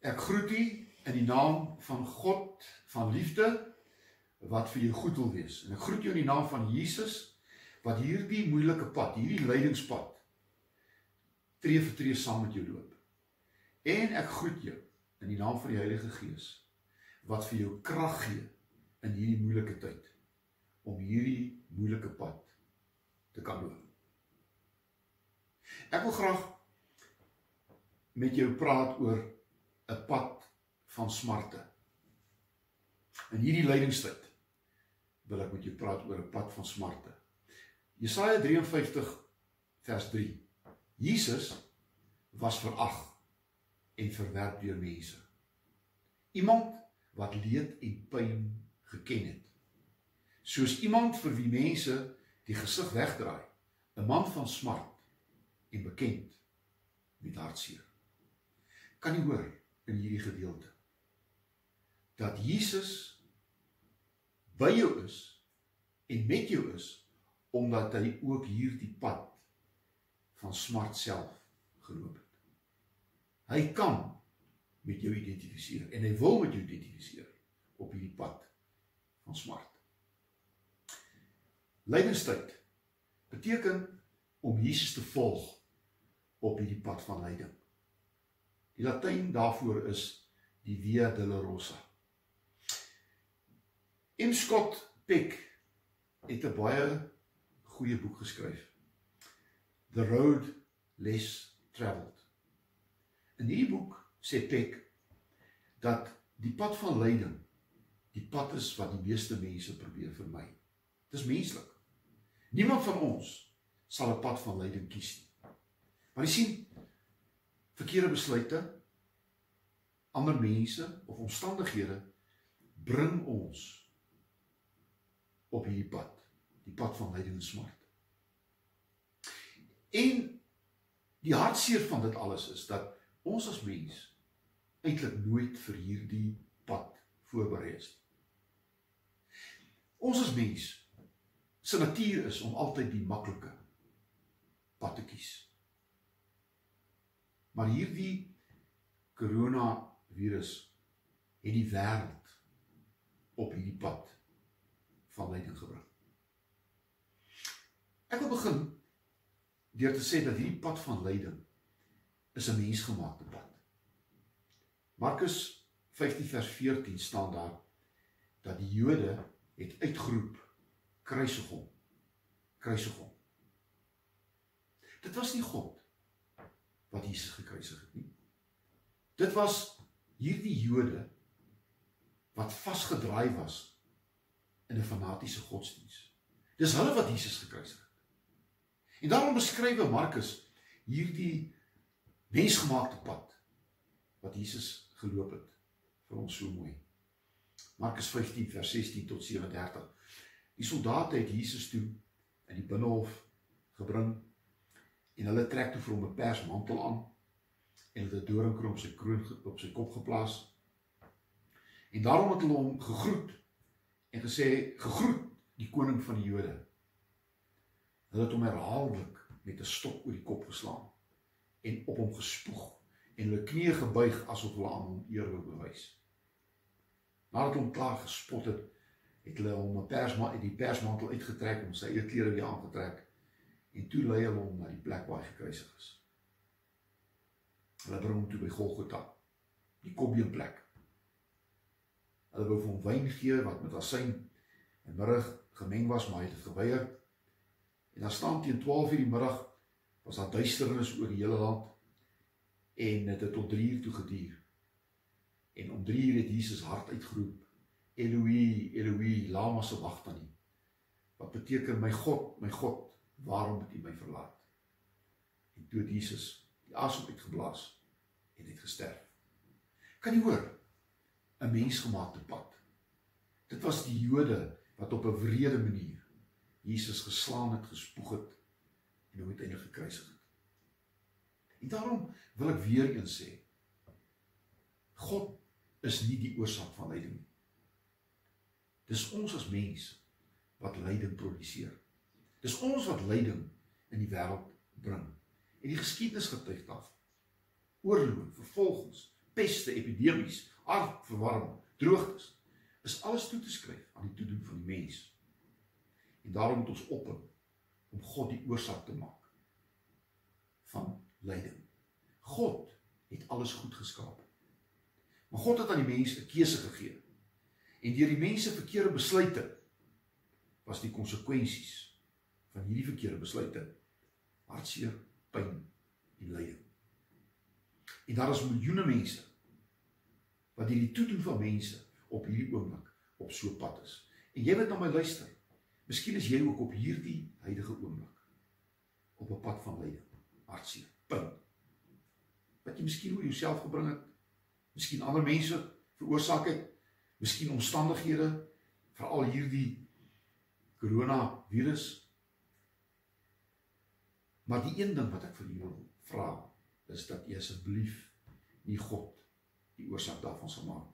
Ek groet u in die naam van God van liefde wat vir jou goed wil wees. En ek groet jou in die naam van Jesus wat hierdie moeilike pad, hierdie lydingspad tree vir tree saam met jou loop. En ek groet jou in die naam van die Heilige Gees wat vir jou krag gee in hierdie moeilike tyd om hierdie moeilike pad te kan loop. Ek wil graag met jou praat oor 'n pad van smarte. In hierdie lydingstyd wil ek met jou praat oor 'n pad van smarte. Jesaja 53 vers 3. Jesus was verag en verwerp deur mense. Iemand wat leed en pyn geken het. Soos iemand vir wie mense die gesig wegdraai, 'n man van smart en bekend met hartseer. Kan jy hoor in hierdie gedeelte dat Jesus by jou is en met jou is omdat hy ook hierdie pad van smart self geloop het. Hy kan met jou identifiseer en hy wil met jou identifiseer op hierdie pad van smart. Lydenstyd beteken om Jesus te volg op hierdie pad van lyding. Die Latyn daarvoor is die Via Dolorosa. M. Scott Peck het 'n baie goeie boek geskryf. The Road Less Traveled. In hierdie boek sê Peck dat die pad van lyding die pad is wat die meeste mense probeer vermy. Dis menslik. Niemand van ons sal 'n pad van lyding kies nie. Maar jy sien verkeerde besluite ander mense of omstandighede bring ons op hierdie pad, die pad van lyding en smart. En die hartseer van dit alles is dat ons as mens eintlik nooit vir hierdie pad voorberei is. Ons as mens se natuur is om altyd die maklike pad te kies. Maar hierdie corona virus het die wêreld op hierdie pad van lyding gebring. Ek wil begin deur te sê dat hierdie pad van lyding is 'n mensgemaakte pad. Markus 15 vers 14 staan daar dat die Jode het uitgeroep kruisig hom. Kruisig hom. Dit was nie God wat Jesus gekruisig het nie. Dit was hierdie Jode wat vasgedraai was in 'n fanatiese godsdiens. Dis hulle wat Jesus gekruisig het. En daarom beskryf Markus hierdie mensgemaakte pad wat Jesus geloop het vir ons so mooi. Markus 15 vers 16 tot 37. Die soldate het Jesus toe in die binnehof gebring en hulle trek toe vir hom 'n persmantel aan en het 'n doringkroon op sy kroon op sy kop geplaas. En daarom het hulle hom gegroet en gesê gegroet die koning van die Jode. Hulle het hom herhaaldelik met 'n stok oor die kop geslaan en op hom gespoeg en hulle knieë gebuig asof hulle aan hom eer wou bewys. Nadat hom klaar gespot het, het hulle hom 'n persma uit die persmantel uitgetrek en sy eie klere weer aangetrek en toe lei hulle hom na die plek waar hy gekruisig is. Hulle bring hom toe by Golgotha, die kopbeenplek. Hulle wou hom wyn gee wat met asyn en middag gemeng was, maar hy het dit geweier. En dan staan teen 12:00 die middag was daar duisternis oor die hele land en dit het tot 3:00 toe geduur. En om 3:00 het Jesus hard uitgeroep: Eloi, Eloi, lama sabachthani. Wat beteken my God, my God, waarom het U my verlaat? En toe Jesus die asem uitgeblaas en het gesterf. Kan jy hoor? 'n Mensgemaakte pad. Dit was die Jode wat op 'n wrede manier Jesus geslaan het, gespoeg het en hom uiteindelik gekruisig het. En daarom wil ek weer eens sê God is nie die oorsaak van lyding nie. Dis ons as mens wat lyding produseer. Dis ons wat lyding in die wêreld bring. En die geskiedenis getuig daarvan. Oorlog, vervolgings, peste, epidemies, aardverwarming, droogtes, is alles toe te skryf aan die toedoen van die mens. En daarom moet ons ophou om God die oorsaak te maak van lyding. God het alles goed geskaap. Maar God het aan die mense 'n keuse gegee. En deur die mense verkeerde besluite was die konsekwensies van hierdie verkeerde besluite hartseer, pyn en lyding. En daar is miljoene mense wat hierdie toedoen van mense op hierdie oomblik op so pad is. En jy wat na my luister, miskien is jy ook op hierdie huidige oomblik op 'n pad van lyding, hartseer, pyn. Wat jy miskien oor jouself gebring het, miskien ander mense veroorsaak het, miskien omstandighede, veral hierdie koronavirus. Maar die een ding wat ek vir julle wil vra, is dat jy asseblief nie God die oorsaak daarvan sal maak.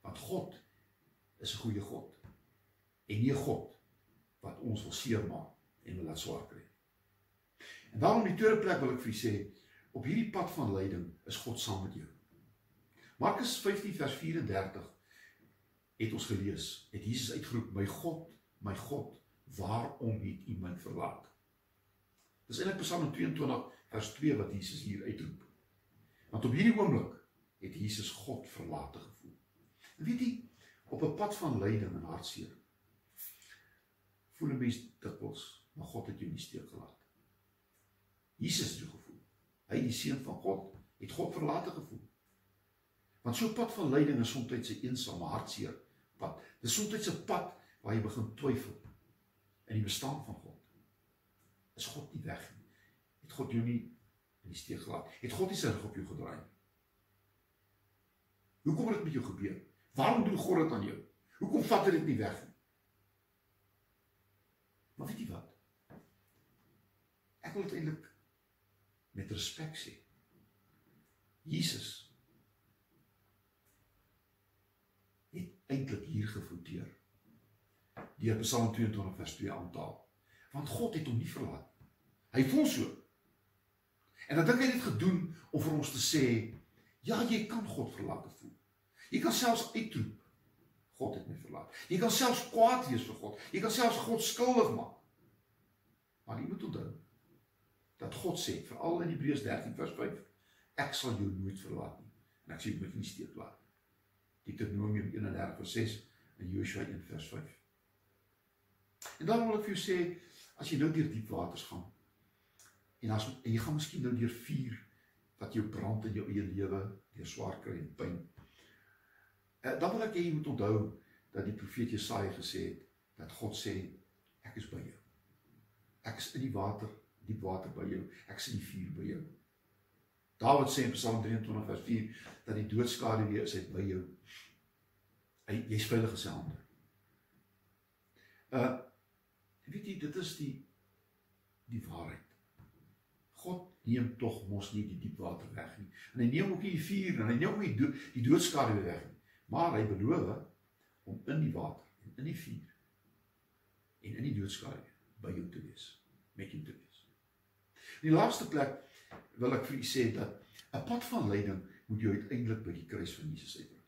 Want God is 'n goeie God en nie 'n God wat ons wil seermaak en wil laat swaar kry. En daarom die tweede plek wil ek vir julle sê, op hierdie pad van lyding is God saam met jou. Markus 15 vers 34 het ons gelees, het Jesus uitgeroep: "My God, my God, waarom het U my verlaat?" Dis eintlik Psalm 22 vers 2 wat Jesus hier uitroep. Want op hierdie oomblik het Jesus God verlate gevoel. En weet jy, op 'n pad van lyding en hartseer voel 'n mens dikwels, maar God het jou nie steek gelaat. Jesus het jou gevoel. Hy, die seun van God, het God verlate gevoel. Want so 'n pad van lyding is soms 'n eensame hartseer pad. Dis soms 'n pad waar jy begin twyfel in die bestaan van God. Is God nie weg nie? Het God jou nie in die steek gelaat? Het God nie sy rug op jou gedraai nie? Hoekom het dit met jou gebeur? Waarom doen God dit aan jou? Hoekom vat hy dit nie weg nie? Maar weet jy wat? Ek wil dit eintlik met respek sê. Jesus het eintlik hier gefouteer. Deur Psalm 22 vers 2 aantaal. Want God het hom nie verlaat. Hy voel so. En dan dink hy dit gedoen om vir ons te sê, ja, jy kan God verlaat voel. Jy kan selfs uitroep God het my verlaat. Jy kan selfs kwaad wees vir God. Jy kan selfs God skuldig maak. Maar jy moet onthou dat God sê veral in Hebreërs 13 vers 5 ek sal jou nooit verlaat nie en ek sê jy moet nie steek laat. Deuteronomium 31 vers 6 en Joshua 1 vers 5. En dan wil ek vir jou sê as jy nou deur diep waters gaan en as en jy gaan miskien nou deur vuur wat jou brand in jou eie lewe, deur swaar kry en pyn. Uh, dan wil ek hê jy moet onthou dat die profeet Jesaja gesê het dat God sê ek is by jou. Ek is in die water, diep water by jou. Ek is in die vuur by jou. Dawid sê in Psalm 23 vers 4 dat die doodskade weer is by jou. Hy jy's veilig hande. Uh jy dit is die die waarheid. God neem tog mos nie die diep water weg nie. En hy neem ook nie die vuur en hy neem ook nie die doodskade weer weg nie. Maar hy beloof om in die water en in die vuur en in die doodskade by jou te wees, met jou te wees. In die laaste plek wil ek vir u sê dat 'n pad van lyding moet jou uiteindelik by die kruis van Jesus uitbring.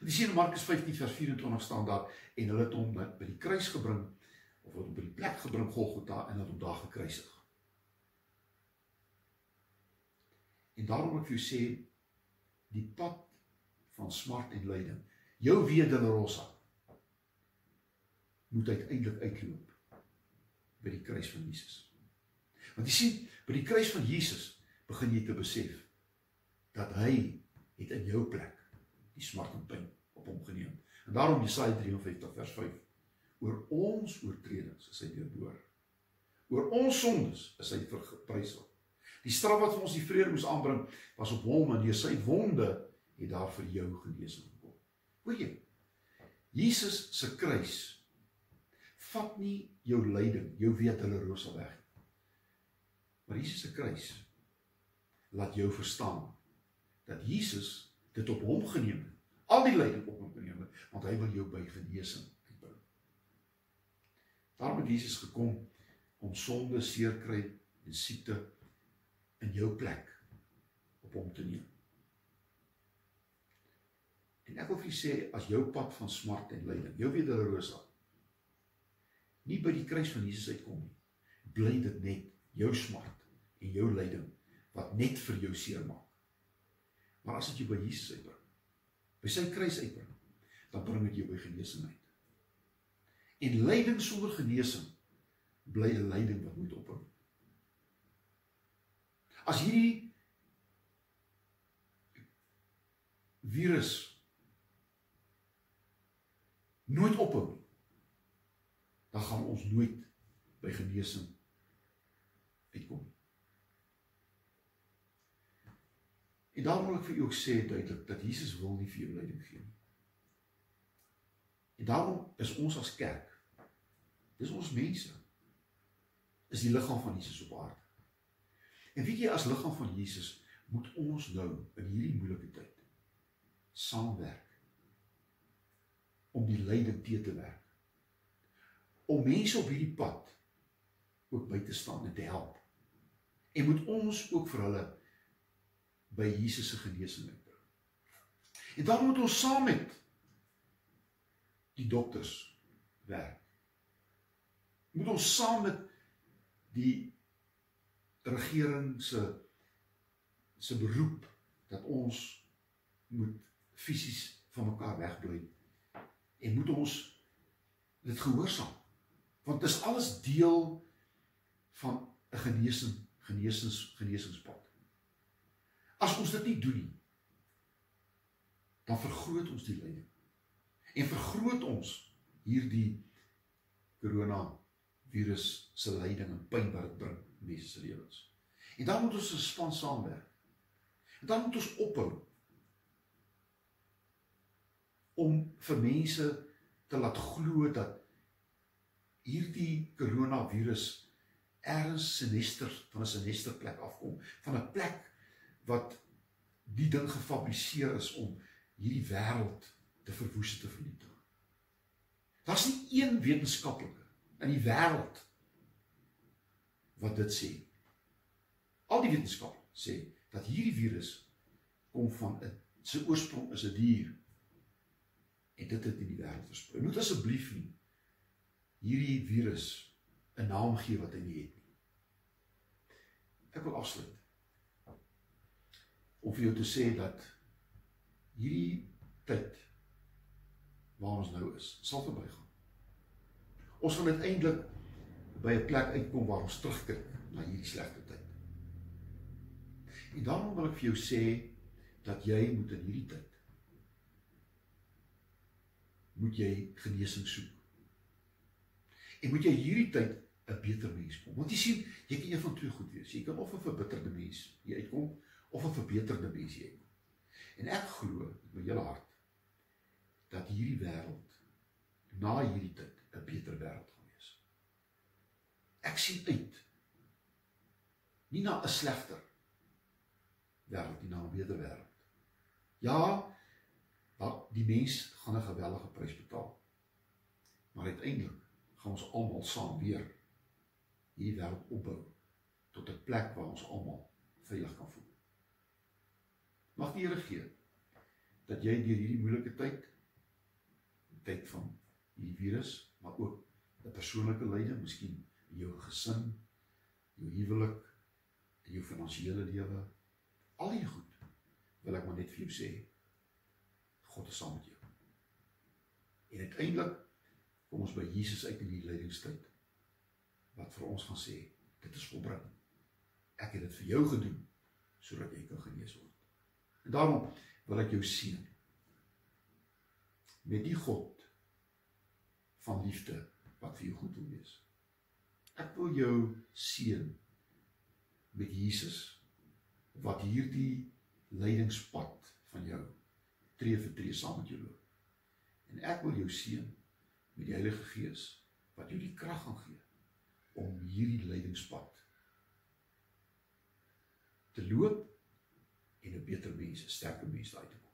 Want jy sien in Markus 15 vers 24 staan daar en hulle het hom by die kruis gebring of hom by die plek gebring Golgotha en het hom daar gekruisig. En daarom wil ek vir jou sê die pad van smart en lyding. Jou wederrosa moet uiteindelik uitloop by die kruis van Jesus. Want jy sien, by die kruis van Jesus begin jy te besef dat hy het in jou plek die smart en pyn op hom geneem. En daarom Jesaja 53 vers 5 oor ons oortredings is hy deurboor. Oor ons sondes is hy verprysel. Die straf wat vir ons die vrede moes aanbring was op hom en deur sy wonde het daar vir jou genesing gekom. Hoor jy? Jesus se kruis vat nie jou lyding, jou wederrosa weg. Maar Jesus se kruis laat jou verstaan dat Jesus dit op hom geneem het. Al die lyding op hom geneem het, want hy wil jou by genesing. Daarom het Jesus gekom om sonde, seerkry en siekte in jou plek op hom te neem. En ek wil vir sê as jou pad van smart en lyding, jou wederrosa nie by die kruis van Jesus uitkom nie, bly dit net jou smart en jou lyding wat net vir jou seer maak. Maar as dit jou by Jesus uitbring, by sy kruis uitbring, dan bring dit jou by genesing uit. En lyding sonder genesing bly 'n lyding wat moet ophou. As hierdie virus nooit ophou nie, dan gaan ons nooit by genesing uitkom. En daarom wil ek vir u ook sê duidelik dat Jesus wil nie vir jou lyding gee nie. En daarom is ons as kerk dis ons mense is die liggaam van Jesus op aarde. En weet jy as liggaam van Jesus moet ons nou in hierdie moeilike tyd saamwerk om die lyding te te werk. Om mense op hierdie pad ook by te staan en te help. En moet ons ook vir hulle by Jesus se genesing bring. En dan moet ons saam met die dokters werk. Moet ons saam met die regering se se beroep dat ons moet fisies van mekaar wegbly en moet ons dit gehoorsaam. Want dit is alles deel van 'n genesing genesings genesingspad as ons dit nie doen nie dan vergroot ons die lyding en vergroot ons hierdie corona virus se lyding en pyn wat dit bring in mense se lewens en dan moet ons 'n span saamwerk en dan moet ons ophou om vir mense te laat glo dat hierdie koronavirus ergens sinister van 'n sinister plek afkom, van 'n plek wat die ding gefabriseer is om hierdie wêreld te verwoes te vernietig. Daar's nie een wetenskaplike in die wêreld wat dit sê. Al die wetenskap sê dat hierdie virus kom van 'n sy oorsprong is 'n die dier en dit het in die wêreld versprei. Moet asseblief nie hierdie virus 'n naam gee wat hy nie het nie. Ek wil afsluit. Om vir jou te sê dat hierdie tyd waar ons nou is, sal verbygaan. Ons gaan uiteindelik by 'n plek uitkom waar ons terugkyk na hierdie slegte tyd. En daarom wil ek vir jou sê dat jy moet in hierdie tyd moet jy genesing soek. En moet jy hierdie tyd 'n beter mens kom. Want jy sien, jy kan een van twee goed wees. Jy kan of 'n verbitterde mens hier uitkom of 'n verbeterde mens hier uitkom. En ek glo met my hele hart dat hierdie wêreld na hierdie tyd 'n beter wêreld gaan wees. Ek sien uit nie na 'n slegter wêreld nie, na 'n beter wêreld. Ja, dat die mens gaan 'n geweldige prys betaal. Maar uiteindelik gaan ons almal saam weer hierdie wêreld opbou tot 'n plek waar ons almal veilig kan voel. Mag die Here gee dat jy deur hierdie moeilike tyd tyd van hierdie virus, maar ook 'n persoonlike lyding, miskien in jou gesin, jou huwelik, in jou finansiële lewe, al die goed wil ek maar net vir jou sê God is saam met jou. En uiteindelik kom ons by Jesus uit in die lydingstyd wat vir ons gaan sê, dit is volbring. Ek het dit vir jou gedoen sodat jy kan genees word. En daarom wil ek jou seën met die God van liefde wat vir jou goed wil wees. Ek wil jou seën met Jesus wat hierdie lydingspad van jou tree vir tree saam met jou loop. En ek wil jou seën met die Heilige Gees wat jou die krag gaan gee om hierdie lydingspad te loop en 'n beter mens, 'n sterker mens uit te kom.